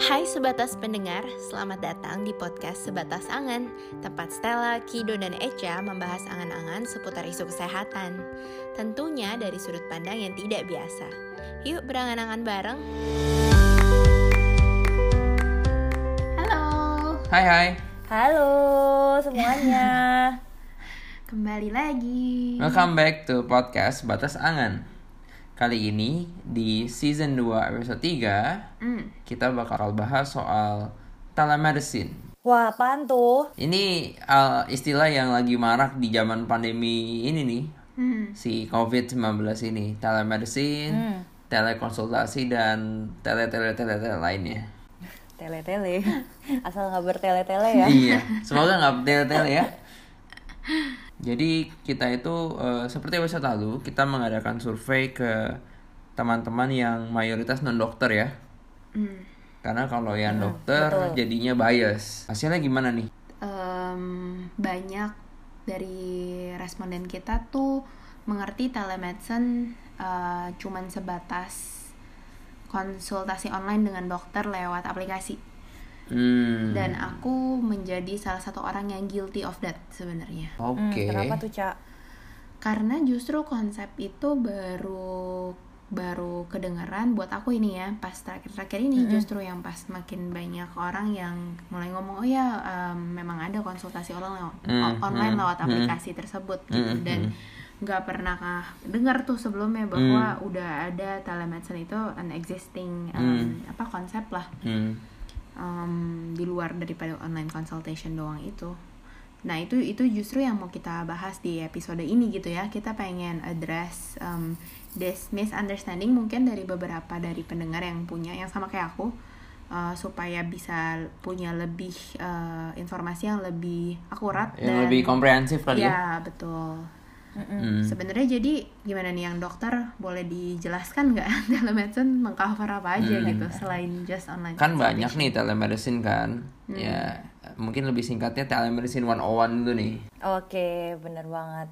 Hai Sebatas Pendengar, selamat datang di podcast Sebatas Angan. Tempat Stella, Kido, dan Echa membahas angan-angan seputar isu kesehatan. Tentunya dari sudut pandang yang tidak biasa. Yuk berangan-angan bareng. Halo. Hai hai, Halo semuanya. Kembali lagi. Welcome back to podcast Batas Angan Kali ini di season 2 episode 3 Hmm, Kita bakal bahas soal telemedicine Wah, apaan tuh? Ini uh, istilah yang lagi marak di zaman pandemi ini nih hmm. Si COVID-19 ini Telemedicine, Hmm. telekonsultasi, dan tele-tele-tele-tele lainnya Tele-tele. Asal nggak bertele-tele ya. Iya, semoga nggak tele-tele ya Jadi kita itu eh, seperti episode lalu kita mengadakan survei ke teman-teman yang mayoritas non dokter ya. Hmm. Karena kalau yang dokter jadinya bias. Hasilnya gimana nih? Em, banyak dari responden kita tuh mengerti telemedicine eh, cuman sebatas konsultasi online dengan dokter lewat aplikasi Hmm. dan aku menjadi salah satu orang yang guilty of that sebenarnya Hmm, Oke. kenapa tuh, Cak? karena justru konsep itu baru baru kedengeran buat aku ini ya pas terakhir-terakhir ini justru yang pas makin banyak orang yang mulai ngomong oh ya em, memang ada konsultasi online Hmm, online hmm, lewat hmm. aplikasi tersebut gitu Hmm, dan hmm. nggak pernah dengar tuh sebelumnya bahwa Hmm. udah ada telemedicine itu an existing em, apa konsep lah Hmm. Em, di luar daripada online consultation doang itu. Nah itu itu justru yang mau kita bahas di episode ini gitu ya. Kita pengen address em, this misunderstanding mungkin dari beberapa dari pendengar yang punya yang sama kayak aku eh, supaya bisa punya lebih eh, informasi yang lebih akurat Yang lebih komprehensif kali ya. ya betul. Hmm. Sebenarnya jadi gimana nih yang dokter boleh dijelaskan nggak telemedicine mengcover apa aja gitu selain just online Kan banyak nih telemedicine kan. Hmm. Ya, mungkin lebih singkatnya telemedicine 101 dulu nih. Oke, bener banget.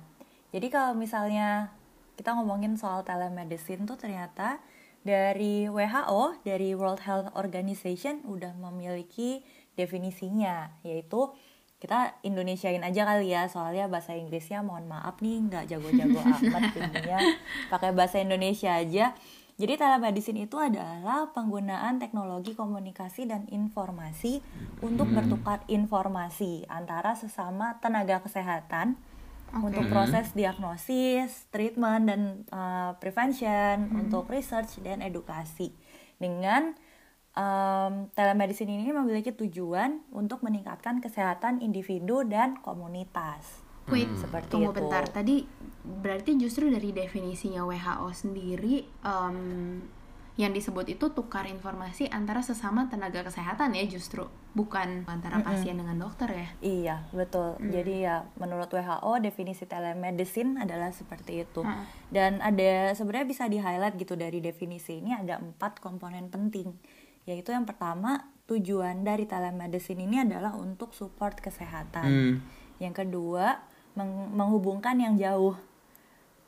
Jadi kalau misalnya kita ngomongin soal telemedicine tuh ternyata dari WHO, dari World Health Organization udah memiliki definisinya, yaitu kita Indonesiain aja kali ya, soalnya bahasa Inggrisnya mohon maaf nih nggak jago-jago amat jadinya pakai bahasa Indonesia aja. Jadi telemedicine itu adalah penggunaan teknologi komunikasi dan informasi untuk bertukar informasi antara sesama tenaga kesehatan untuk proses diagnosis, treatment dan uh, prevention, untuk research dan edukasi. Dengan um, telemedicine ini memiliki tujuan untuk meningkatkan kesehatan individu dan komunitas. Wait, Seperti tunggu itu. bentar. Tadi berarti justru dari definisinya WHO sendiri em, yang disebut itu tukar informasi antara sesama tenaga kesehatan ya justru bukan antara pasien dengan dokter ya. Iya, betul. Jadi ya menurut WHO definisi telemedicine adalah seperti itu. Hmm. Dan ada sebenarnya bisa di-highlight gitu dari definisi ini ada empat komponen penting. Yaitu yang pertama, tujuan dari telemedicine ini adalah untuk support kesehatan. Hmm. Yang kedua, meng- menghubungkan yang jauh.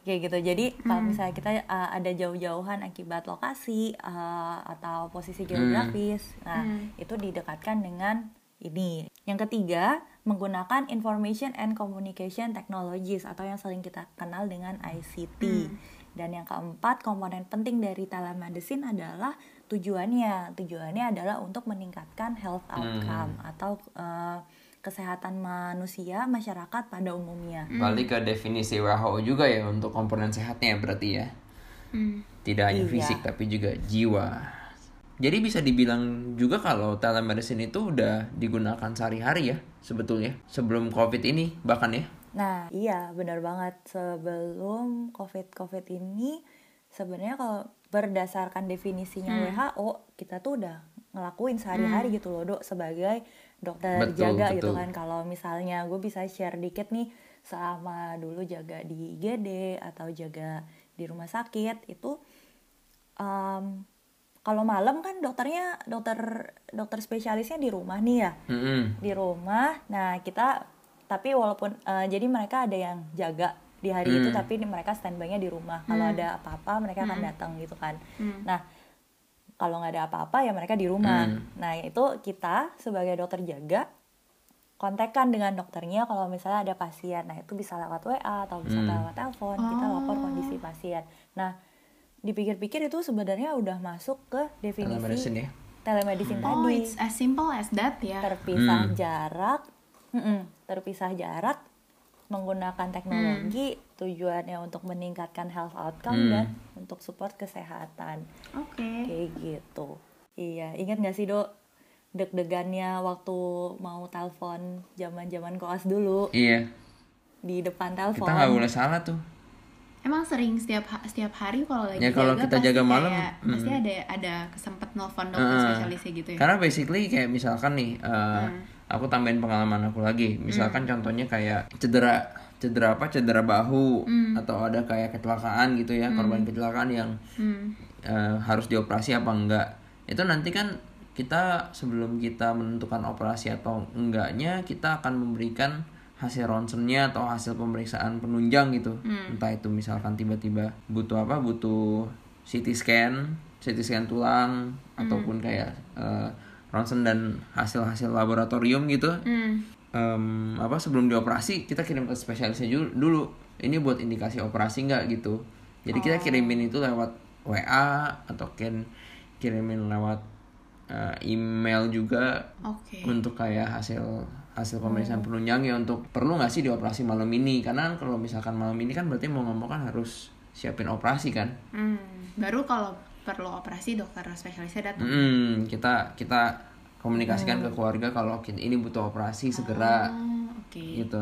Kayak gitu. Jadi kalau misalnya kita uh, ada jauh-jauhan akibat lokasi uh, atau posisi geografis, nah itu didekatkan dengan ini. Yang ketiga, menggunakan information and communication technologies atau yang sering kita kenal dengan ICT. Dan yang keempat, komponen penting dari telemedicine adalah tujuannya. Tujuannya adalah untuk meningkatkan health outcome atau uh, kesehatan manusia, masyarakat pada umumnya. Balik ke definisi WHO juga ya untuk komponen sehatnya berarti ya. Hmm. Tidak hanya Iya. fisik tapi juga jiwa. Jadi bisa dibilang juga kalau telemedicine itu udah digunakan sehari-hari ya sebetulnya sebelum COVID ini bahkan ya. Nah, iya benar banget. Sebelum COVID-COVID ini sebenarnya kalau berdasarkan definisinya WHO, kita tuh udah ngelakuin sehari-hari gitu loh, Dok, sebagai dokter Betul, jaga gitu betul. kan. Kalau misalnya gue bisa share dikit nih selama dulu jaga di IGD atau jaga di rumah sakit itu em, kalau malam kan dokternya dokter dokter spesialisnya di rumah nih ya Mm-mm. di rumah. Nah, kita tapi walaupun eh, jadi mereka ada yang jaga di hari itu Hmm. tapi mereka standby-nya di rumah. Kalau ada apa-apa mereka akan datang gitu kan. Nah, kalau nggak ada apa-apa ya mereka di rumah. Hmm. Nah itu kita sebagai dokter jaga kontekan dengan dokternya kalau misalnya ada pasien. Nah itu bisa lewat WA atau bisa Hmm. lewat telepon kita lapor kondisi pasien. Nah dipikir-pikir itu sebenarnya udah masuk ke definisi Telemedicine ya. telemedicine Oh, tadi it's as simple as that ya. terpisah Hmm. jarak, Mm-mm, terpisah jarak menggunakan teknologi tujuannya untuk meningkatkan health outcome Hmm. dan untuk support kesehatan Oke. kayak gitu. Iya, ingat gak sih dok deg-degannya waktu mau telepon zaman-zaman koas dulu Iya. di depan telepon. Kita nggak boleh salah tuh. Emang sering setiap ha- setiap hari kalau lagi Ya, kalau kita pasti jaga malam, kayak- mm. pasti ada ada kesempet nelfon dokter Heeh. spesialisnya gitu ya. Karena basically kayak misalkan nih, eh, aku tambahin pengalaman aku lagi. Misalkan contohnya kayak cedera, cedera apa? Cedera bahu atau ada kayak kecelakaan gitu ya, korban kecelakaan yang Hmm. eh, harus dioperasi apa enggak. Itu nanti kan kita sebelum kita menentukan operasi atau enggaknya, kita akan memberikan hasil ronsennya atau hasil pemeriksaan penunjang gitu. Entah itu misalkan tiba-tiba butuh apa? Butuh CT scan, CT scan tulang ataupun kayak eh, ronsen dan hasil-hasil laboratorium gitu. Hmm. Em, apa sebelum dioperasi kita kirim ke spesialisnya dulu. Ini buat indikasi operasi nggak gitu. Jadi kita kirimin itu lewat WA atau kan kirimin lewat eh, email juga Oke. untuk kayak hasil hasil pemeriksaan penunjang ya untuk perlu nggak sih dioperasi malam ini karena kan kalau misalkan malam ini kan berarti mau ngomong kan harus siapin operasi kan Hmm. Baru kalau perlu operasi dokter spesialisnya datang. Hmm, kita kita komunikasikan ke keluarga kalau ini butuh operasi segera Oh, Oke. gitu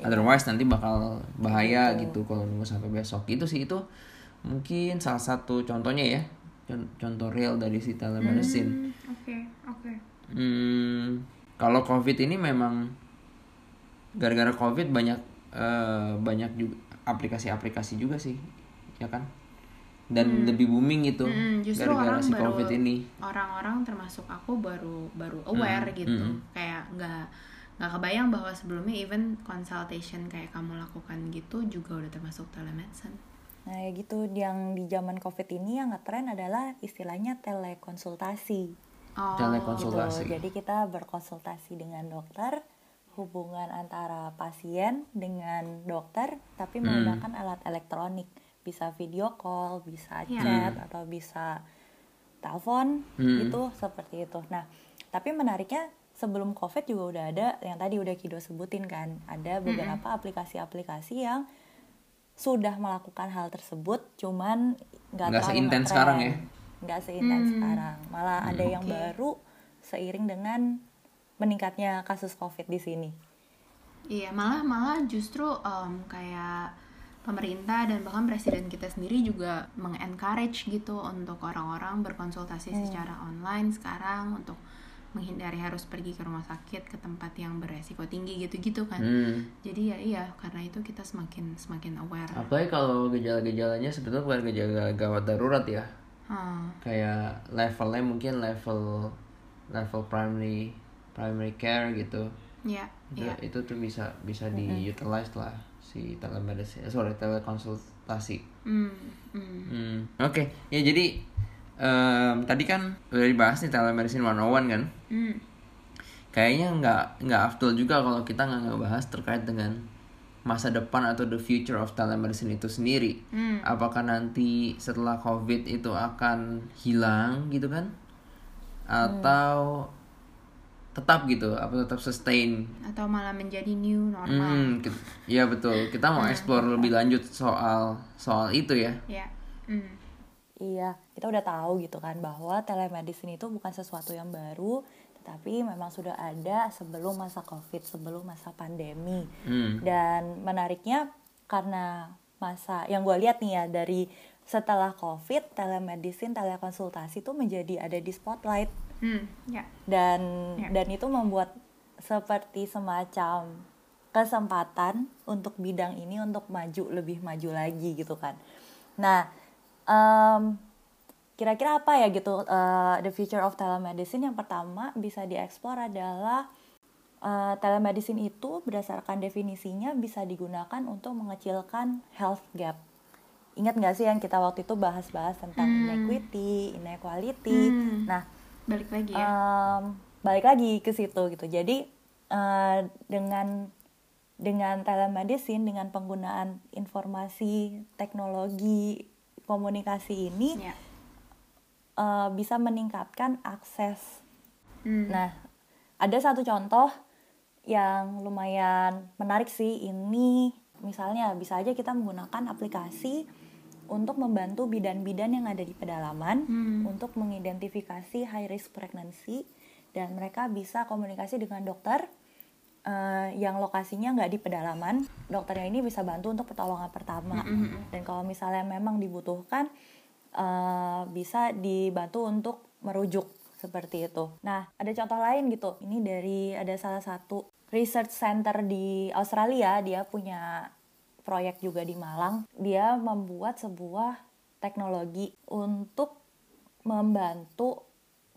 otherwise nanti bakal bahaya gitu kalau nunggu sampai besok itu sih itu mungkin salah satu contohnya ya Con- contoh real dari si telemedicine Hmm, Oke, oke. Hmm, kalau COVID ini memang gara-gara COVID banyak eh, banyak juga aplikasi-aplikasi juga sih, ya kan? Dan lebih booming gitu Hmm, justru gara-gara orang si baru COVID ini. orang-orang termasuk aku baru baru aware Hmm, gitu hmm. kayak nggak nggak kebayang bahwa sebelumnya even consultation kayak kamu lakukan gitu juga udah termasuk telemedicine Nah ya gitu yang di zaman covid ini yang ngetren adalah istilahnya telekonsultasi. oh Telekonsultasi. gitu. Jadi kita berkonsultasi dengan dokter, hubungan antara pasien dengan dokter, tapi Hmm. menggunakan alat elektronik, bisa video call, bisa Ya. chat atau bisa telepon, Hmm. itu seperti itu. Nah, tapi menariknya sebelum covid juga udah ada yang tadi udah Kido sebutin kan, ada beberapa aplikasi-aplikasi yang sudah melakukan hal tersebut, cuman nggak seintens sekarang ya? nggak seintens Hmm. sekarang malah ada yang Oke. baru seiring dengan meningkatnya kasus covid di sini iya malah malah justru em, kayak pemerintah dan bahkan presiden kita sendiri juga mengencourage gitu untuk orang-orang berkonsultasi secara online sekarang untuk menghindari harus pergi ke rumah sakit ke tempat yang beresiko tinggi gitu-gitu kan Hmm. jadi ya iya karena itu kita semakin semakin aware Apalagi kalau gejala-gejalanya sebetulnya bukan gejala gawat darurat ya. Hmm. Kayak levelnya mungkin level level primary primary care gitu. ya Itu, ya itu tuh bisa bisa diutilize lah si telemedicine, eh, sorry telekonsultasi. Hmm, hmm. Hmm, Oke, ya jadi em, tadi kan udah dibahas nih telemedicine 101 kan. Hmm. Kayaknya nggak nggak afdol juga kalau kita nggak ngebahas terkait dengan masa depan atau the future of telemedicine itu sendiri. Hmm. Apakah nanti setelah COVID itu akan hilang gitu kan? Atau tetap gitu, apa tetap sustain? atau malah menjadi new normal Hmm, ki- iya betul. Kita mau explore lebih lanjut soal soal itu ya. ya Hmm. iya kita udah tahu gitu kan bahwa telemedicine itu bukan sesuatu yang baru tetapi memang sudah ada sebelum masa covid sebelum masa pandemi Hmm. dan menariknya karena masa yang gue lihat nih ya dari setelah covid telemedicine telekonsultasi itu menjadi ada di spotlight Hmm, ya dan Ya. dan itu membuat seperti semacam kesempatan untuk bidang ini untuk maju lebih maju lagi gitu kan nah em, kira-kira apa ya gitu eh, the future of telemedicine yang pertama bisa dieksplor adalah eh, telemedicine itu berdasarkan definisinya bisa digunakan untuk mengecilkan health gap ingat nggak sih yang kita waktu itu bahas-bahas tentang inequity, inequality. Hmm. Nah, balik lagi ya em, balik lagi ke situ gitu. Jadi eh, dengan dengan telemedicine, dengan penggunaan informasi, teknologi, komunikasi ini ya eh, bisa meningkatkan akses. Hmm. Nah, ada satu contoh yang lumayan menarik sih. Ini misalnya bisa aja kita menggunakan aplikasi untuk membantu bidan-bidan yang ada di pedalaman Hmm. untuk mengidentifikasi high risk pregnancy dan mereka bisa komunikasi dengan dokter eh, yang lokasinya nggak di pedalaman. Dokternya ini bisa bantu untuk pertolongan pertama. Dan kalau misalnya memang dibutuhkan eh, bisa dibantu untuk merujuk seperti itu. Nah, ada contoh lain gitu. Ini dari ada salah satu research center di Australia, dia punya proyek juga di Malang. Dia membuat sebuah teknologi untuk membantu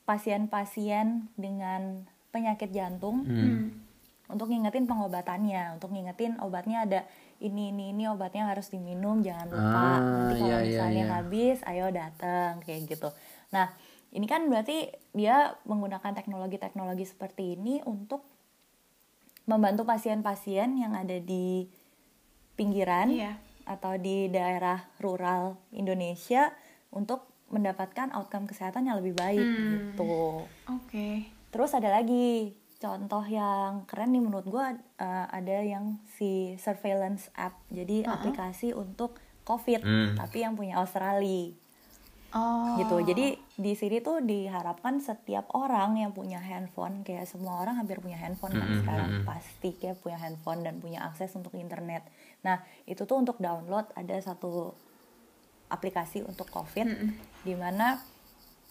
pasien-pasien dengan penyakit jantung Hmm. untuk ngingetin pengobatannya, untuk ngingetin obatnya ada ini ini ini obatnya harus diminum, jangan lupa. Ah, Nanti kalau iya, iya, misalnya iya. habis, ayo datang kayak gitu. Nah, ini kan berarti dia menggunakan teknologi-teknologi seperti ini untuk membantu pasien-pasien yang ada di pinggiran Iya. atau di daerah rural Indonesia untuk mendapatkan outcome kesehatan yang lebih baik Hmm. gitu. oke Terus ada lagi contoh yang keren nih menurut gue ada yang si surveillance app, jadi aplikasi untuk COVID, Hmm. tapi yang punya Australia oh gitu. Jadi di sini tuh diharapkan setiap orang yang punya handphone, kayak semua orang hampir punya handphone kan Mm-mm, sekarang mm-mm. pasti kayak punya handphone dan punya akses untuk internet. Nah itu tuh untuk download ada satu aplikasi untuk COVID, di mana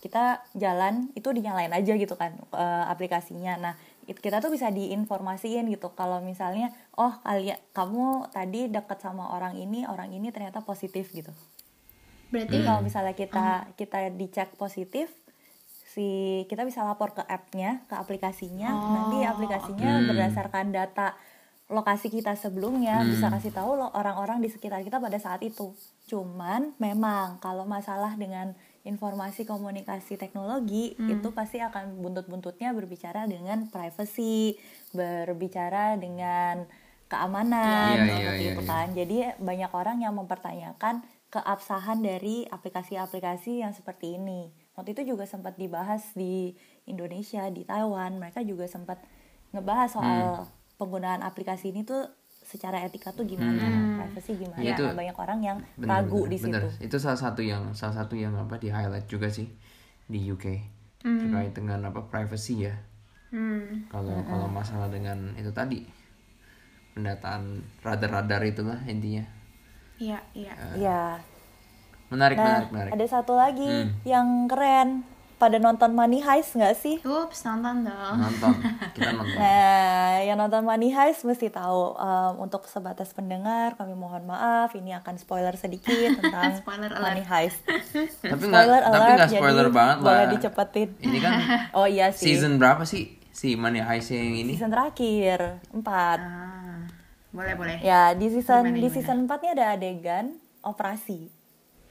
kita jalan itu dinyalain aja gitu kan eh, aplikasinya. Nah it- kita tuh bisa diinformasiin gitu kalau misalnya oh kalian kamu tadi deket sama orang ini orang ini ternyata positif gitu. berarti Jadi kalau misalnya kita kita dicek positif, si kita bisa lapor ke app-nya, ke aplikasinya. Oh, Nanti aplikasinya oke. berdasarkan data lokasi kita sebelumnya bisa kasih tahu lo orang-orang di sekitar kita pada saat itu. Cuman memang kalau masalah dengan informasi komunikasi teknologi itu pasti akan buntut-buntutnya berbicara dengan privacy, berbicara dengan keamanan iya, seperti iya, itu kan. Jadi banyak orang yang mempertanyakan keabsahan dari aplikasi-aplikasi yang seperti ini. Waktu itu juga sempat dibahas di Indonesia, di Taiwan, mereka juga sempat ngebahas soal penggunaan aplikasi ini tuh secara etika tuh gimana, privacy gimana. Ya, itu Nah, banyak orang yang Bener, ragu bener, di situ. bener. Itu salah satu yang salah satu yang apa di highlight juga sih di UK terkait dengan apa privacy ya. hmm. Kalau kalau masalah dengan itu tadi pendataan radar-radar itulah intinya. iya iya Iya. Menarik, Nah, menarik, menarik. ada satu lagi Hmm. yang keren. Pada nonton Money Heist nggak sih? ups nonton dong Nonton, kita nonton. Nah, yang nonton Money Heist mesti tahu um, untuk sebatas pendengar kami mohon maaf ini akan spoiler sedikit tentang Spoiler alert. Money Heist. tapi nggak spoiler tapi alert, nggak spoiler jadi banget boleh lah. dicepetin. Ini kan Oh iya sih. season berapa sih si Money Heist yang ini? Season terakhir 4. ah boleh boleh Ya, di season Gimana, di gimana? season 4 nya ada adegan operasi.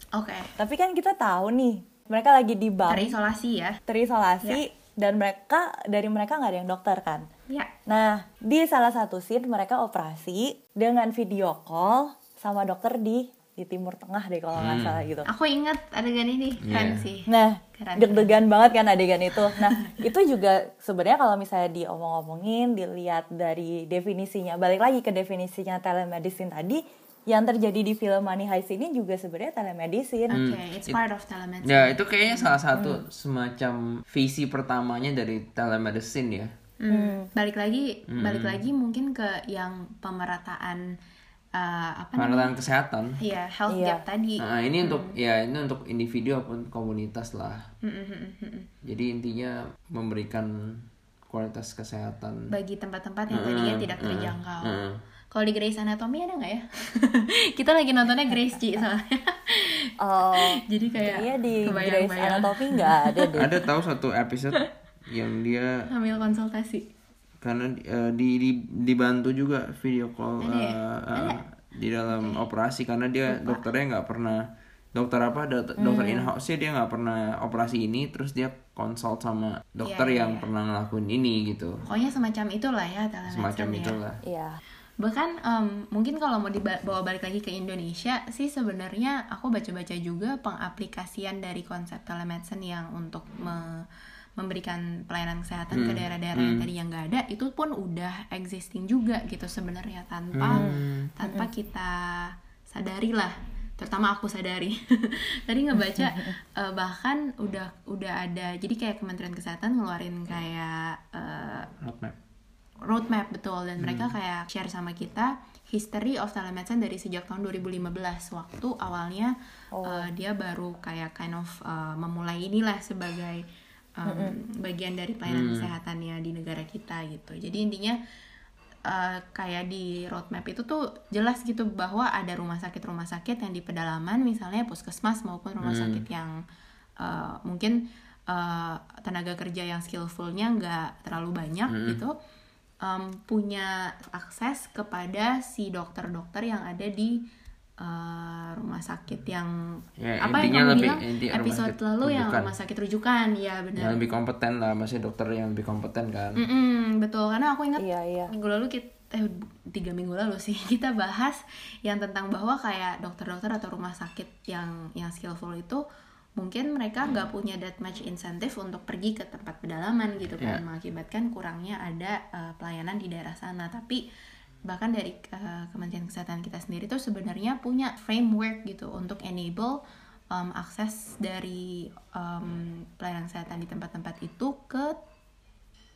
oke Tapi kan kita tahu nih, mereka lagi di bank terisolasi ya terisolasi dan mereka dari mereka nggak ada yang dokter kan. ya Nah, di salah satu scene mereka operasi dengan video call sama dokter di di Timur Tengah deh kalau nggak salah gitu. aku ingat adegan ini keren Iya. sih Nah, deg-degan banget kan adegan itu. Nah, itu juga sebenarnya kalau misalnya diomong-omongin, dilihat dari definisinya, balik lagi ke definisinya telemedicine tadi, yang terjadi di film Money Heist ini juga sebenarnya telemedicine. oke it's part of telemedicine Ya itu kayaknya salah satu semacam visi pertamanya dari telemedicine ya. Hmm, balik lagi balik lagi mungkin ke yang pemerataan uh, apa namanya Pemerataan kesehatan. Iya, health Iya. gap tadi. Nah, ini untuk ya ini untuk individu maupun komunitas lah. Mm, mm, mm, mm, mm. Jadi intinya memberikan kualitas kesehatan. Bagi tempat-tempat yang tadinya tidak terjangkau. Kalau di Grey's Anatomy ada nggak ya? Kita lagi nontonnya Grace G soalnya. Oh, Jadi kayak iya di Grey's kebayang-bayang Anatomy nggak ada deh. Ada tahu satu episode yang dia hamil konsultasi. karena eh, di, di dibantu juga video call Ada ya? eh, di dalam operasi karena dia dokternya nggak pernah dokter apa dok- dokter in house dia nggak pernah operasi ini terus dia konsult sama dokter Iya, iya, yang iya. pernah ngelakuin ini gitu pokoknya semacam itulah ya semacam ya. itulah Iya. Bahkan em, mungkin kalau mau dibawa balik lagi ke Indonesia sih sebenarnya aku baca-baca juga pengaplikasian dari konsep telemedicine yang untuk me- memberikan pelayanan kesehatan ke daerah-daerah yang tadi yang nggak ada itu pun udah existing juga gitu sebenarnya tanpa tanpa kita sadari lah. Terutama aku sadari. Tadi ngebaca eh, bahkan udah udah ada jadi kayak Kementerian Kesehatan ngeluarin kayak eh, roadmap roadmap betul. Dan mereka kayak share sama kita history of telemedicine dari sejak tahun 2015 waktu awalnya uh, dia baru kayak kind of uh, memulai inilah sebagai um, bagian dari pelayanan kesehatannya di negara kita gitu. Jadi intinya uh, kayak di roadmap itu tuh jelas gitu bahwa ada rumah sakit rumah sakit yang di pedalaman misalnya puskesmas maupun rumah sakit yang uh, mungkin uh, tenaga kerja yang skillfulnya nggak terlalu banyak gitu um, punya akses kepada si dokter-dokter yang ada di uh, rumah sakit yang Ya, apa yang intinya kamu lebih- bilang episode sakit lalu yang rujukan. rumah sakit rujukan ya benar yang lebih kompeten lah masih dokter yang lebih kompeten kan Mm-mm, betul karena aku ingat Iya, iya. minggu lalu kita eh, tiga minggu lalu sih kita bahas yang tentang bahwa kayak dokter-dokter atau rumah sakit yang yang skillful itu mungkin mereka nggak punya that much insentif untuk pergi ke tempat pedalaman gitu kan Yeah. mengakibatkan kurangnya ada uh, pelayanan di daerah sana tapi bahkan dari uh, Kementerian Kesehatan kita sendiri tuh sebenarnya punya framework gitu untuk enable um, akses dari um, pelayanan kesehatan di tempat-tempat itu ke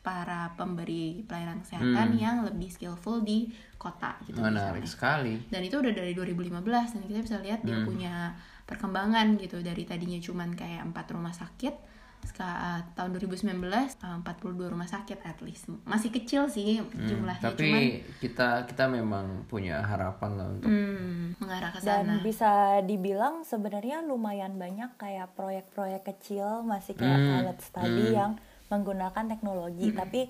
para pemberi pelayanan kesehatan yang lebih skillful di kota gitu menarik misalnya. sekali Dan itu udah dari 2015 dan kita bisa lihat dia punya perkembangan gitu dari tadinya cuman kayak empat rumah sakit seka- uh, tahun 2019 uh, 42 rumah sakit at least masih kecil sih jumlahnya tapi cuman kita kita memang punya harapan lah untuk hmm, mengarah ke Dan sana. bisa dibilang sebenarnya lumayan banyak kayak proyek-proyek kecil masih kayak Hmm, pilot study yang menggunakan teknologi. Tapi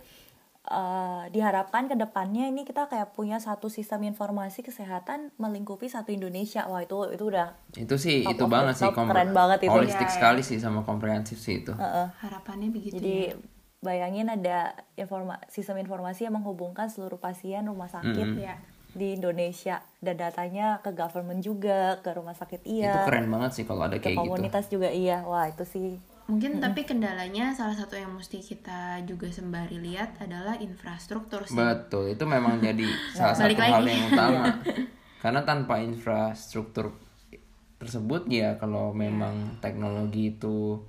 eh, diharapkan ke depannya ini kita kayak punya satu sistem informasi kesehatan melingkupi satu Indonesia. Wah itu itu udah itu sih Top itu banget sih top, keren banget itu. holistik Iya, iya. sekali sih sama komprehensif sih itu Heeh. harapannya begitu Jadi ya. bayangin ada informa sistem informasi yang menghubungkan seluruh pasien rumah sakit Ya. di Indonesia dan datanya ke government juga ke rumah sakit iya itu keren banget sih kalau ada kayak gitu komunitas juga iya wah itu sih Mungkin tapi kendalanya salah satu yang mesti kita juga sembari lihat adalah infrastruktur sih. betul itu memang jadi salah satu hal lagi. yang utama karena tanpa infrastruktur tersebut ya kalau memang teknologi itu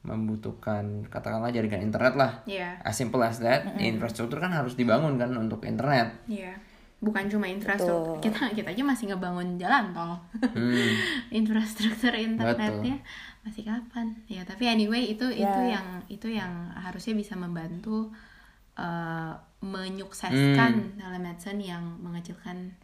membutuhkan katakanlah jaringan internet lah Iya. as simple as that infrastruktur kan harus dibangun kan untuk internet Iya. Bukan cuma infrastruktur. Kita kita aja masih ngebangun jalan tol. Hmm. infrastruktur internetnya masih kapan? Ya, tapi anyway itu Ya. itu yang itu yang harusnya bisa membantu eh, menyukseskan telemedicine yang mengecilkan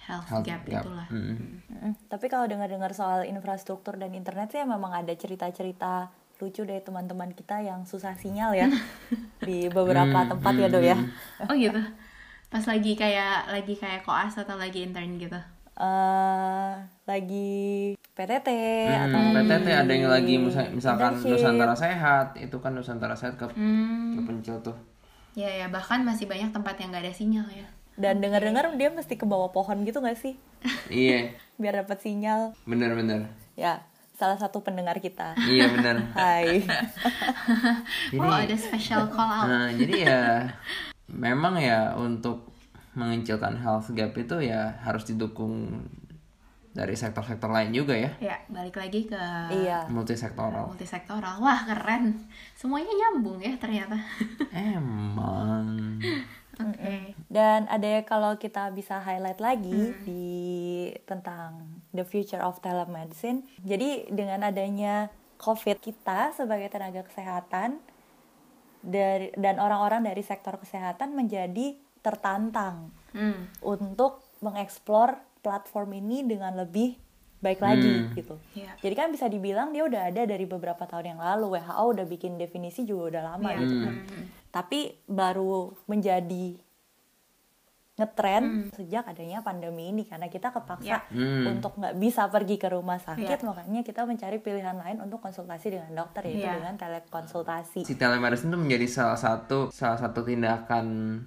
health, Health gap, gap. itulah. Mm-mm. Mm, tapi kalau dengar-dengar soal infrastruktur dan internet sih memang ada cerita-cerita lucu dari teman-teman kita yang susah sinyal ya di beberapa tempat ya do ya Oh gitu. Pas lagi kayak lagi kayak koas atau lagi intern gitu. Eh, lagi PTT Hmm, atau PTT ada yang lagi musa- misalkan internship. Nusantara Sehat itu kan Nusantara Sehat ke Hmm. kepencil tuh Ya ya bahkan masih banyak tempat yang nggak ada sinyal ya. dan dengar-dengar dia mesti ke bawah pohon gitu gak sih iya biar dapat sinyal bener-bener ya salah satu pendengar kita iya bener Hai oh ada special call out. nah jadi ya memang ya untuk mengecilkan health gap itu ya harus didukung dari sektor-sektor lain juga ya Ya balik lagi ke iya multisektoral multisektoral. Wah keren. Semuanya nyambung ya ternyata. emang Oke. Dan ada kalau kita bisa highlight lagi Hmm. di tentang the future of telemedicine. Jadi dengan adanya COVID kita sebagai tenaga kesehatan dari dan orang-orang dari sektor kesehatan menjadi tertantang Hmm. untuk mengeksplor platform ini dengan lebih baik lagi Hmm. gitu. Iya. Jadi kan bisa dibilang dia udah ada dari beberapa tahun yang lalu. WHO udah bikin definisi juga udah lama Iya. gitu kan. Hmm. Tapi baru menjadi ngetren sejak adanya pandemi ini karena kita kepaksa Ya. Hmm. untuk nggak bisa pergi ke rumah sakit Ya. makanya kita mencari pilihan lain untuk konsultasi dengan dokter yaitu Ya. dengan telekonsultasi. si telemedicine itu menjadi salah satu salah satu tindakan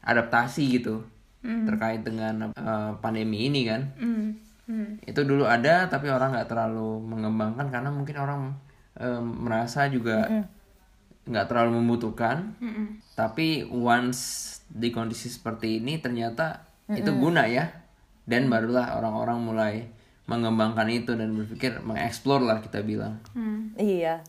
adaptasi gitu terkait dengan eh, pandemi ini kan Hmm. Hmm. itu dulu ada tapi orang nggak terlalu mengembangkan karena mungkin orang eh, merasa juga nggak terlalu membutuhkan Mm-mm. tapi once di kondisi seperti ini ternyata itu guna ya dan barulah orang-orang mulai mengembangkan itu dan berpikir mengeksplor lah kita bilang Hmm. Iya.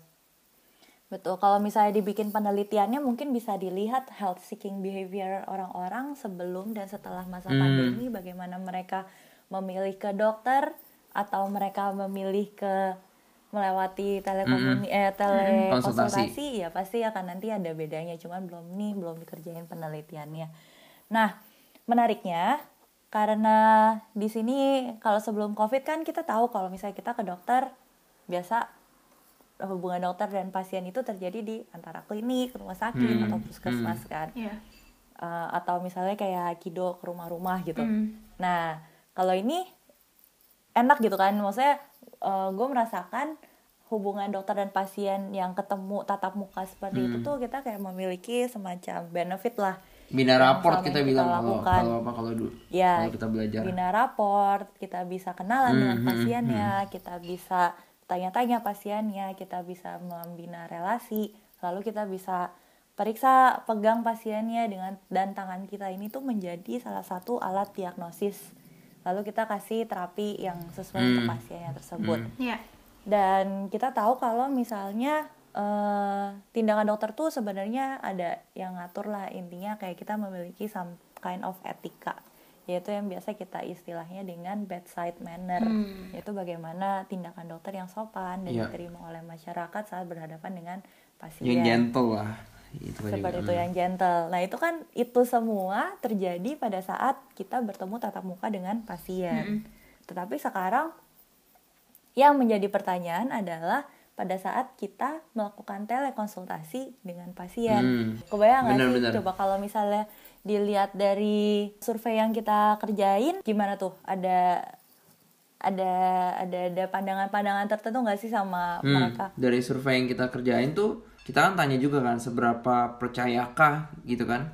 Betul, kalau misalnya dibikin penelitiannya mungkin bisa dilihat health seeking behavior orang-orang sebelum dan setelah masa Hmm. pandemi bagaimana mereka memilih ke dokter atau mereka memilih ke melewati telekomuni eh telekonsultasi ya pasti akan nanti ada bedanya cuman belum nih belum dikerjain penelitiannya. Nah, menariknya karena di sini kalau sebelum Covid kan kita tahu kalau misalnya kita ke dokter biasa hubungan dokter dan pasien itu terjadi di antara klinik, rumah sakit Hmm, atau puskesmas kan. Iya. Eh, atau misalnya kayak kido ke rumah-rumah gitu. Hmm. Nah, kalau ini enak gitu kan, maksudnya gue merasakan hubungan dokter dan pasien yang ketemu tatap muka seperti itu Hmm. tuh kita kayak memiliki semacam benefit lah. bina raport kita ini bilang kita kalau kalau apa kalau dulu Ya, kalau kita belajar bina raport, kita bisa kenalan Hmm, dengan hmm, pasiennya, kita bisa tanya-tanya pasiennya, kita bisa membina relasi, lalu kita bisa periksa pegang pasiennya dengan dan tangan kita ini tuh menjadi salah satu alat diagnosis. Lalu kita kasih terapi yang sesuai untuk Hmm. pasiennya tersebut. Hmm. Iya. Dan kita tahu kalau misalnya eh, tindakan dokter tuh sebenarnya ada yang ngatur lah intinya kayak kita memiliki some kind of etika yaitu yang biasa kita istilahnya dengan bedside manner Hmm. yaitu bagaimana tindakan dokter yang sopan dan Iya. diterima oleh masyarakat saat berhadapan dengan pasien yang gentle lah itu kan seperti juga. itu yang gentle. Nah itu kan itu semua terjadi pada saat kita bertemu tatap muka dengan pasien. Tetapi sekarang yang menjadi pertanyaan adalah pada saat kita melakukan telekonsultasi dengan pasien. Hmm. Kebayang nggak sih? Benar-benar. Coba kalau misalnya dilihat dari survei yang kita kerjain, gimana tuh? Ada ada ada ada pandangan-pandangan tertentu nggak sih sama Hmm, mereka? dari survei yang kita kerjain tuh kita kan tanya juga kan seberapa percayakah gitu kan?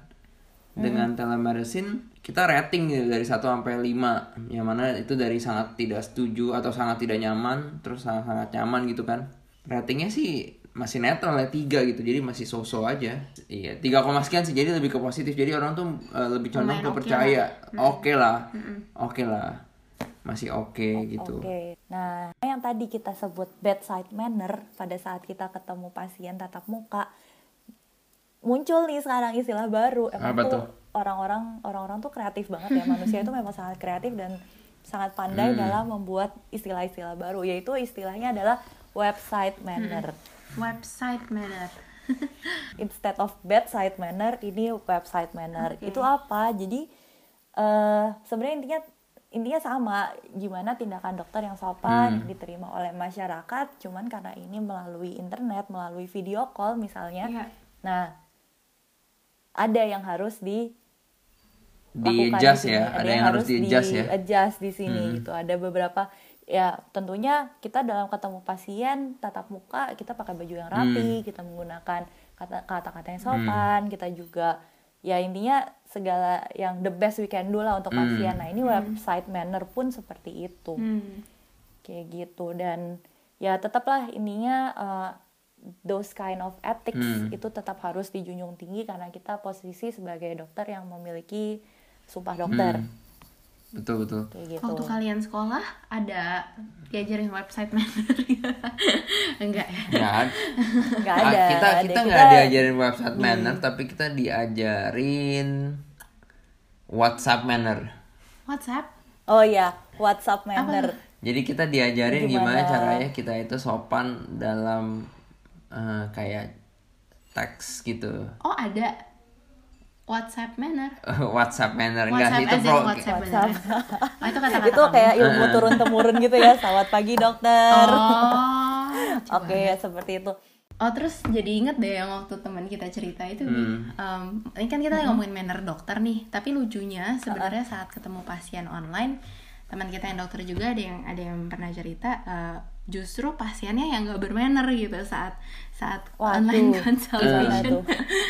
Dengan telemedicine kita rating gitu dari 1 sampai 5 yang mana itu dari sangat tidak setuju atau sangat tidak nyaman terus sangat sangat nyaman gitu kan. Ratingnya sih masih netral ya tiga gitu jadi masih so-so aja. Iya tiga koma sekian sih jadi lebih ke positif. Jadi orang tuh eh, lebih condong ke oke percaya. oke lah. Oke lah masih oke gitu Oke. Nah, yang tadi kita sebut bedside manner pada saat kita ketemu pasien tatap muka muncul nih sekarang istilah baru. Emang Apa tuh orang-orang orang-orang tuh kreatif banget ya. Manusia itu memang sangat kreatif dan sangat pandai Hmm. dalam membuat istilah-istilah baru yaitu istilahnya adalah website manner. Website manner. Instead of bedside manner, ini website manner. Oke. Itu apa? Jadi eh sebenarnya intinya intinya sama gimana tindakan dokter yang sopan Hmm. diterima oleh masyarakat cuman karena ini melalui internet melalui video call misalnya Iya. nah ada yang harus di di adjust di sini. ya ada yang harus di adjust ya adjust di sini Hmm. gitu ada beberapa ya tentunya kita dalam ketemu pasien tatap muka kita pakai baju yang rapi Hmm. kita menggunakan kata- kata-kata yang sopan kita juga ya intinya segala yang the best we can do lah untuk Hmm. pasien. Nah ini website manner pun seperti itu. Hmm. kayak gitu. Dan ya tetaplah intinya uh, those kind of ethics Hmm. itu tetap harus dijunjung tinggi karena kita posisi sebagai dokter yang memiliki sumpah dokter. Hmm. betul betul. Kayak gitu. Waktu kalian sekolah ada diajarin website manner enggak ya? nggak ada. Nggak Ah, ada kita kita nggak diajarin website manner tapi kita diajarin WhatsApp manner WhatsApp? oh ya WhatsApp manner jadi kita diajarin gimana, Gimana? caranya kita itu sopan dalam eh, kayak teks gitu Oh ada WhatsApp manner. WhatsApp manner enggak WhatsApp itu pro WhatsApp. Oh, itu kata-kata itu kayak ilmu turun temurun gitu ya selamat pagi dokter Oh. Oke, seperti itu. Oh terus jadi inget deh yang waktu teman kita cerita itu. Hmm. Em, ini kan kita ngomongin manner dokter nih, tapi lucunya sebenarnya saat ketemu pasien online, teman kita yang dokter juga ada yang ada yang pernah cerita eh, justru pasiennya yang nggak bermanner gitu saat saat Waduh, online consultation. tuh?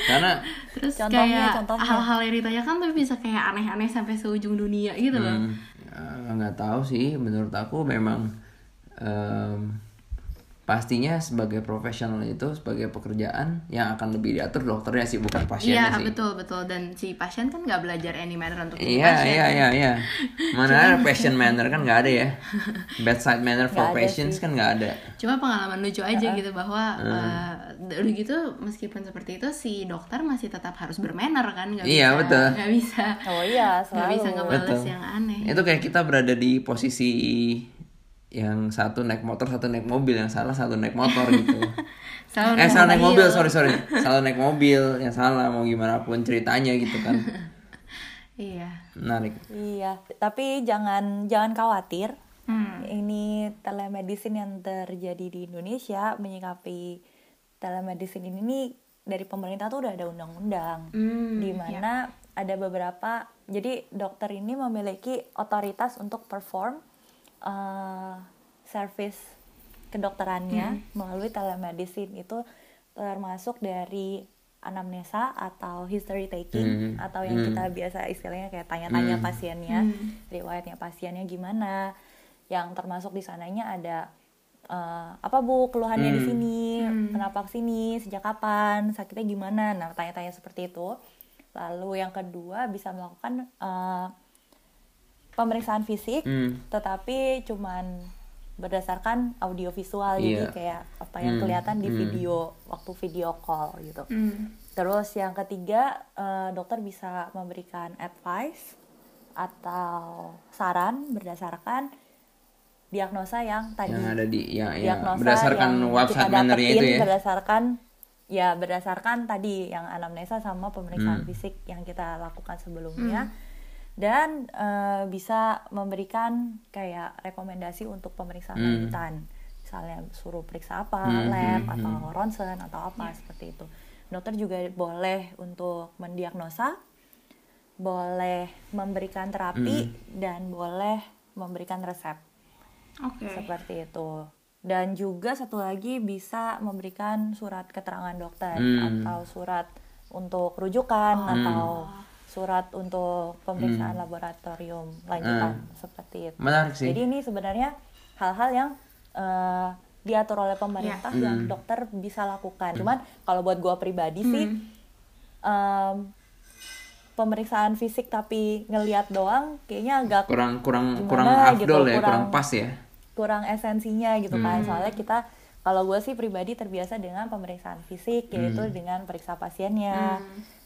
karena Terus Contohnya, kayak contohnya. hal-hal yang ditanyakan tapi bisa kayak aneh-aneh sampai seujung dunia gitu loh. hmm, ya, nggak tahu sih menurut aku memang em, pastinya sebagai profesional itu sebagai pekerjaan yang akan lebih diatur dokternya sih bukan pasiennya Iya sih betul betul dan si pasien kan nggak belajar any manner untuk Iya pasien. iya iya iya. Mana ada patient manner kan nggak ada ya. Bedside manner for patients kan nggak ada. Cuma pengalaman lucu aja gitu bahwa eh, udah gitu meskipun seperti itu si dokter masih tetap harus bermanner kan nggak Iya, bisa betul. nggak bisa Oh iya, selalu. bisa ngebales Betul. yang aneh. Itu kayak kita berada di posisi yang satu naik motor satu naik mobil yang salah satu naik motor gitu. Selalu eh naik salah naik mobil. mobil sorry sorry salah naik mobil yang salah mau gimana pun ceritanya gitu kan Iya. menarik. Iya, tapi jangan jangan khawatir. Hmm. Ini telemedicine yang terjadi di Indonesia menyikapi telemedicine ini nih dari pemerintah tuh udah ada undang-undang Hmm, di mana ada beberapa jadi dokter ini memiliki otoritas untuk perform uh, service kedokterannya melalui telemedicine itu termasuk dari anamnesa atau history taking Hmm, atau yang hmm. kita biasa istilahnya kayak tanya-tanya Hmm. pasiennya Hmm. riwayatnya pasiennya gimana yang termasuk di sananya ada eh, apa bu keluhannya di Hmm. sini Hmm. kenapa ke sini sejak kapan sakitnya gimana nah tanya-tanya seperti itu lalu yang kedua bisa melakukan eh, pemeriksaan fisik Hmm. tetapi cuman berdasarkan audio visual jadi Iya. kayak apa yang Hmm, kelihatan di hmm. video waktu video call gitu Hmm. Terus yang ketiga, eh, dokter bisa memberikan advice atau saran berdasarkan diagnosa yang tadi Yang ada di yang, yang diagnosa berdasarkan yang website mannernya itu ya. berdasarkan ya berdasarkan tadi yang anamnesa sama pemeriksaan Hmm. fisik yang kita lakukan sebelumnya dan eh, bisa memberikan kayak rekomendasi untuk pemeriksaan Hmm. lanjutan misalnya suruh periksa apa Hmm, lab hmm, atau hmm. ronsen atau apa seperti itu dokter juga boleh untuk mendiagnosa boleh memberikan terapi Hmm. dan boleh memberikan resep Oke. seperti itu dan juga satu lagi bisa memberikan surat keterangan dokter Hmm. atau surat untuk rujukan Oh. atau surat untuk pemeriksaan laboratorium lanjutan seperti itu. Hmm. Menarik sih. Jadi ini sebenarnya hal-hal yang eh, diatur oleh pemerintah Iya. yang Hmm. dokter bisa lakukan. Cuman kalau buat gua pribadi sih Hmm. em, pemeriksaan fisik tapi ngeliat doang kayaknya agak kurang kurang Gimana kurang gitu, afdol ya, kurang- kurang pas ya. kurang esensinya gitu kan Hmm. soalnya kita kalau gue sih pribadi terbiasa dengan pemeriksaan fisik yaitu Hmm. dengan periksa pasiennya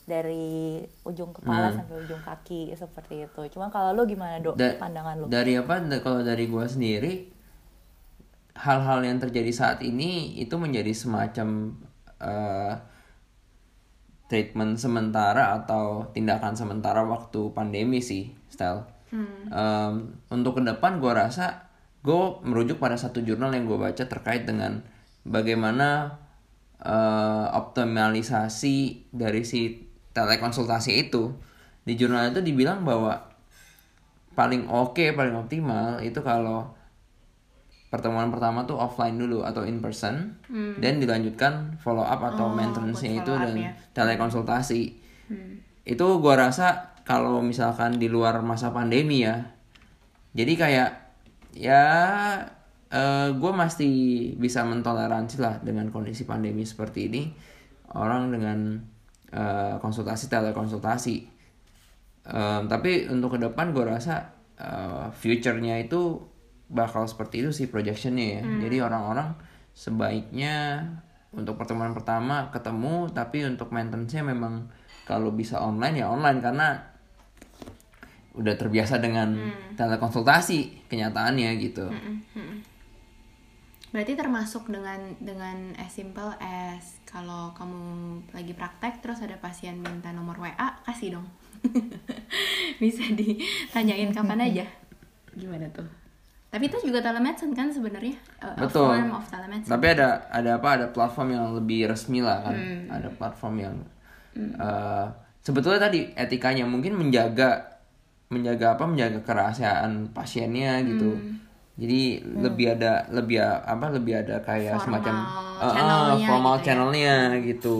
dari ujung kepala Hmm. sampai ujung kaki seperti itu cuma kalau lu gimana dok Da- pandangan lu Dari apa? da- Kalau dari gua sendiri, hal-hal yang terjadi saat ini itu menjadi semacam eh, treatment sementara atau tindakan sementara waktu pandemi sih, style. Em, untuk ke depan gue rasa gue merujuk pada satu jurnal yang gue baca terkait dengan bagaimana eh, optimalisasi dari si telekonsultasi itu di jurnal itu dibilang bahwa paling oke paling optimal itu kalau pertemuan pertama tuh offline dulu atau in person dan dilanjutkan follow up atau Oh, maintenance-nya itu dan ya. telekonsultasi Hmm. itu gua rasa kalau misalkan di luar masa pandemi ya jadi kayak ya eh gue masih bisa mentoleransi lah dengan kondisi pandemi seperti ini orang dengan eh, konsultasi telekonsultasi. Em, tapi untuk ke depan gue rasa eh, future-nya itu bakal seperti itu sih projectionnya ya. Jadi orang-orang sebaiknya untuk pertemuan pertama ketemu tapi untuk maintenance-nya memang kalau bisa online ya online karena udah terbiasa dengan telekonsultasi kenyataannya gitu. Berarti termasuk dengan dengan as simple as kalau kamu lagi praktek terus ada pasien minta nomor WA, kasih dong. Bisa ditanyain kapan aja. Gimana tuh? Tapi itu juga telemedicine kan sebenarnya uh, a Betul. form of telemedicine. Tapi ada ada apa? Ada platform yang lebih resmi lah kan. Hmm. Ada platform yang eh, sebetulnya tadi etikanya mungkin menjaga menjaga apa? Menjaga kerahasiaan pasiennya gitu. Hmm. Jadi lebih ada lebih apa? Lebih ada kayak Formal semacam eh, eh, channelnya formal gitu ya. channelnya gitu.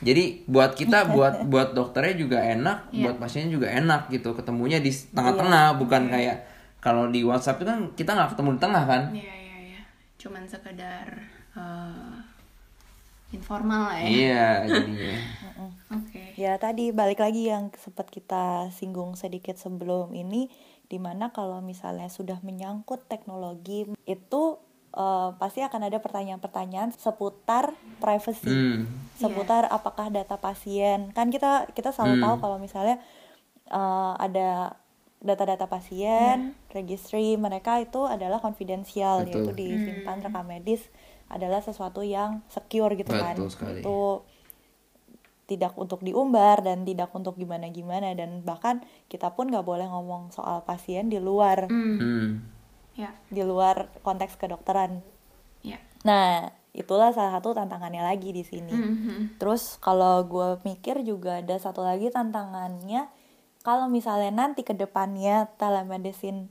Jadi buat kita buat buat dokternya juga enak, Iya. buat pasiennya juga enak gitu. Ketemunya di tengah-tengah bukan kayak kalau di WhatsApp itu kan kita nggak ketemu di tengah kan. Iya iya iya. Cuman sekedar uh, informal lah ya. Iya, jadinya. Oke. Ya tadi balik lagi yang sempat kita singgung sedikit sebelum ini di mana kalau misalnya sudah menyangkut teknologi itu eh, pasti akan ada pertanyaan-pertanyaan seputar privacy. Hmm. seputar apakah data pasien. Kan kita kita selalu Hmm. tahu kalau misalnya eh, ada data-data pasien registry mereka itu adalah konfidensial yaitu disimpan rekam medis adalah sesuatu yang secure gitu kan. Betul sekali. itu tidak untuk diumbar dan tidak untuk gimana-gimana dan bahkan kita pun nggak boleh ngomong soal pasien di luar Hmm. Hmm. Ya. di luar konteks kedokteran. Ya. Nah itulah salah satu tantangannya lagi di sini. Mhm. Terus kalau gue mikir juga ada satu lagi tantangannya kalau misalnya nanti ke depannya telemedicine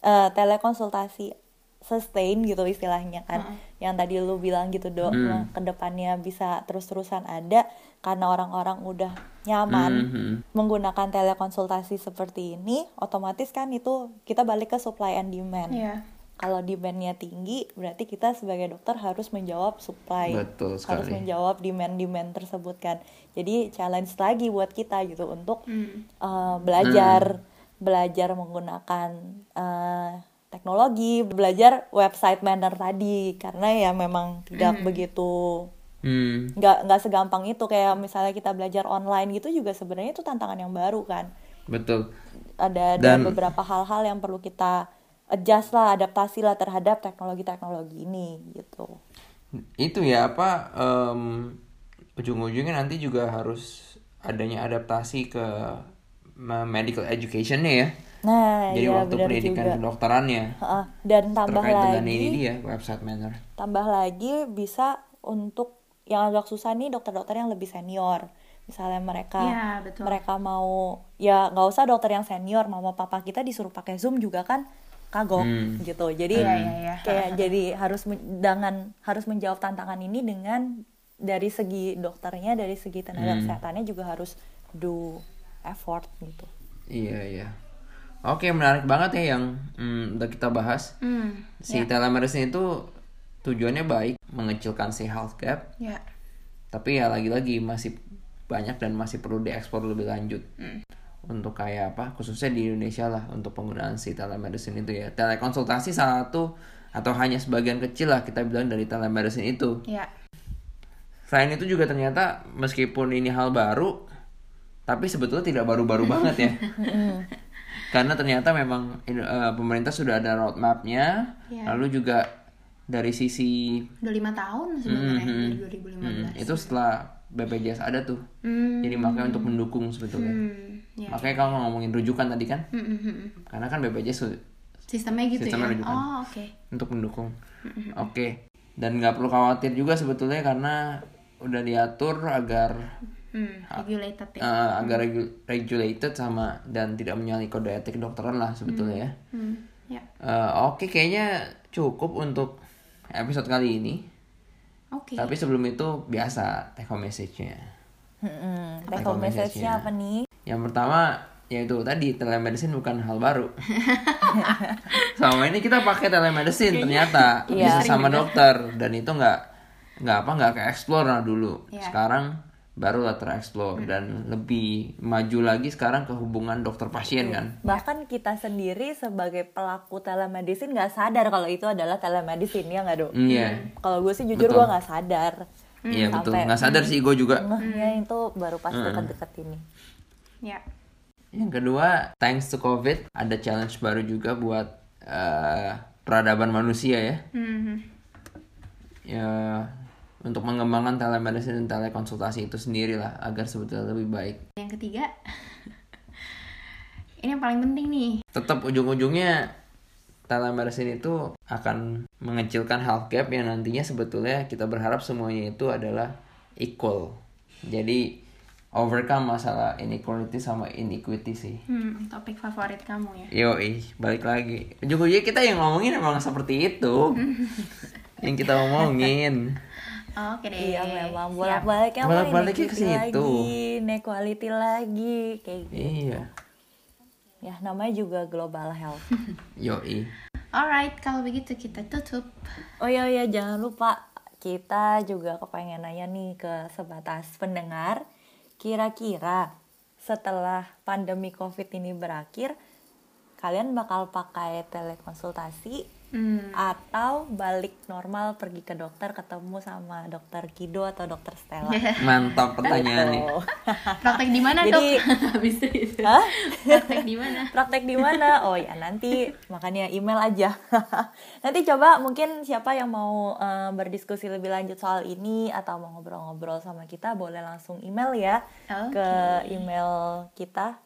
eh, telekonsultasi sustain gitu istilahnya kan yang tadi lu bilang gitu dok Hmm. ke depannya bisa terus-terusan ada karena orang-orang udah nyaman Mhm. menggunakan telekonsultasi seperti ini otomatis kan itu kita balik ke supply and demand Ya. kalau demandnya tinggi berarti kita sebagai dokter harus menjawab supply Betul harus sekali. menjawab demand-demand tersebut kan jadi challenge lagi buat kita gitu untuk Hmm. uh, belajar belajar menggunakan uh, teknologi belajar website manner tadi karena ya memang tidak begitu Hmm. nggak nggak segampang itu kayak misalnya kita belajar online gitu juga sebenarnya itu tantangan yang baru kan Betul. ada ada Dan- beberapa hal-hal yang perlu kita adjust lah adaptasi lah terhadap teknologi-teknologi ini gitu Itu ya apa em, ujung-ujungnya nanti juga harus adanya adaptasi ke me- medical educationnya ya. Nah Jadi iya waktu benar pendidikan juga kedokterannya Heeh. dan tambah terkait lagi dengan ini dia website manner. tambah lagi bisa untuk yang agak susah nih dokter-dokter yang lebih senior misalnya mereka Ya, betul. mereka mau ya nggak usah dokter yang senior mama papa kita disuruh pakai zoom juga kan kagok Hmm. gitu jadi Iya, iya, iya. kayak jadi harus dengan harus menjawab tantangan ini dengan dari segi dokternya dari segi tenaga Hmm. kesehatannya juga harus do effort gitu Iya iya. Oke menarik banget ya yang hmm, udah kita bahas. Hmm. Si telemedicine itu tujuannya baik mengecilkan si health gap, Ya. tapi ya lagi-lagi masih banyak dan masih perlu diekspor lebih lanjut. Untuk kayak apa? Khususnya di Indonesia lah untuk penggunaan si telemedicine itu ya. Telekonsultasi salah satu atau hanya sebagian kecil lah kita bilang dari telemedicine itu. Ya. Selain itu juga ternyata meskipun ini hal baru, tapi sebetulnya tidak baru-baru banget ya. Karena ternyata memang eh, pemerintah sudah ada roadmapnya, Iya. lalu juga dari sisi Udah lima tahun sebenarnya Mhm. dari 2015. hmm, itu setelah BPJS ada tuh, Hmm. jadi makanya untuk mendukung sebetulnya. Hmm. Ya. Makanya kalau ngomongin rujukan tadi kan, Hmm, hmm, hmm. karena kan BPJS Sistemnya gitu Sistemnya ya. rujukan. Oh, oke. untuk mendukung. Oke, dan nggak perlu khawatir juga sebetulnya karena udah diatur agar Hmm, regulated ya. eh, agar regu- regulated sama dan tidak menyalahi kode etik kedokteran lah sebetulnya ya. Hmm. Ya. Eh, Oke, kayaknya cukup untuk episode kali ini. Oke. Tapi sebelum itu biasa take home message-nya. Apa take home message-nya? apa nih Yang pertama yaitu tadi telemedicine bukan hal baru. Selama ini kita pakai telemedicine ternyata Iya. bisa sama dokter dan itu nggak nggak apa nggak ke explore lah dulu. Iya. Sekarang baru lah tereksplor dan lebih maju lagi sekarang ke hubungan dokter pasien kan. bahkan kita sendiri sebagai pelaku telemedicine nggak sadar kalau itu adalah telemedicine ya nggak dok Mm, Iya. kalau gue sih jujur Betul. gue nggak sadar Iya betul. Sampai- Nggak sadar sih gue juga. ngehnya itu baru pas deket-deket ini Ya. Yang kedua, thanks to COVID, ada challenge baru juga buat eh, peradaban manusia ya. Hmm. Ya untuk mengembangkan telemedicine dan telekonsultasi itu sendiri lah agar sebetulnya lebih baik. Yang ketiga. ini yang paling penting nih. Tetap ujung-ujungnya telemedicine itu akan mengecilkan health gap yang nantinya sebetulnya kita berharap semuanya itu adalah equal. Jadi overcome masalah inequality sama inequity sih. Hmm, topik favorit kamu ya. Yo, balik lagi. Ujung-ujungnya kita yang ngomongin emang seperti itu. yang kita Oke deh. Iya memang Siap. bolak-baliknya mau Bolak-baliknya ke situ. lagi, inequality lagi kayak gitu. Iya. Ya namanya juga global health. Yoi. Alright, kalau begitu kita tutup. Oh iya iya jangan lupa kita juga kepengen nanya nih ke sebatas pendengar. Kira-kira setelah pandemi covid ini berakhir, kalian bakal pakai telekonsultasi Hmm. atau balik normal pergi ke dokter ketemu sama dokter Kido atau dokter Stella? Mantap pertanyaannya. Oh. Praktek di mana, Jadi- Dok? Habis itu. Hah? Praktek di mana? Praktek di mana? Oh ya nanti makanya email aja. nanti coba mungkin siapa yang mau eh, berdiskusi lebih lanjut soal ini atau mau ngobrol-ngobrol sama kita boleh langsung email ya Oke. ke email kita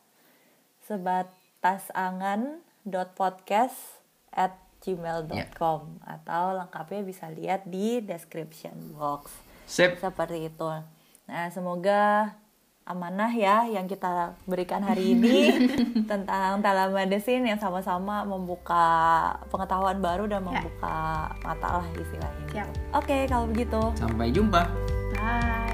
sebatasangan.podcast at gmail.com atau lengkapnya bisa lihat di description box Sip. seperti itu. Nah, semoga amanah ya yang kita berikan hari ini tentang telemedicine yang sama-sama membuka pengetahuan baru dan Ya. membuka mata lah istilahnya. Siap. Oke, kalau begitu. Sampai jumpa. Bye.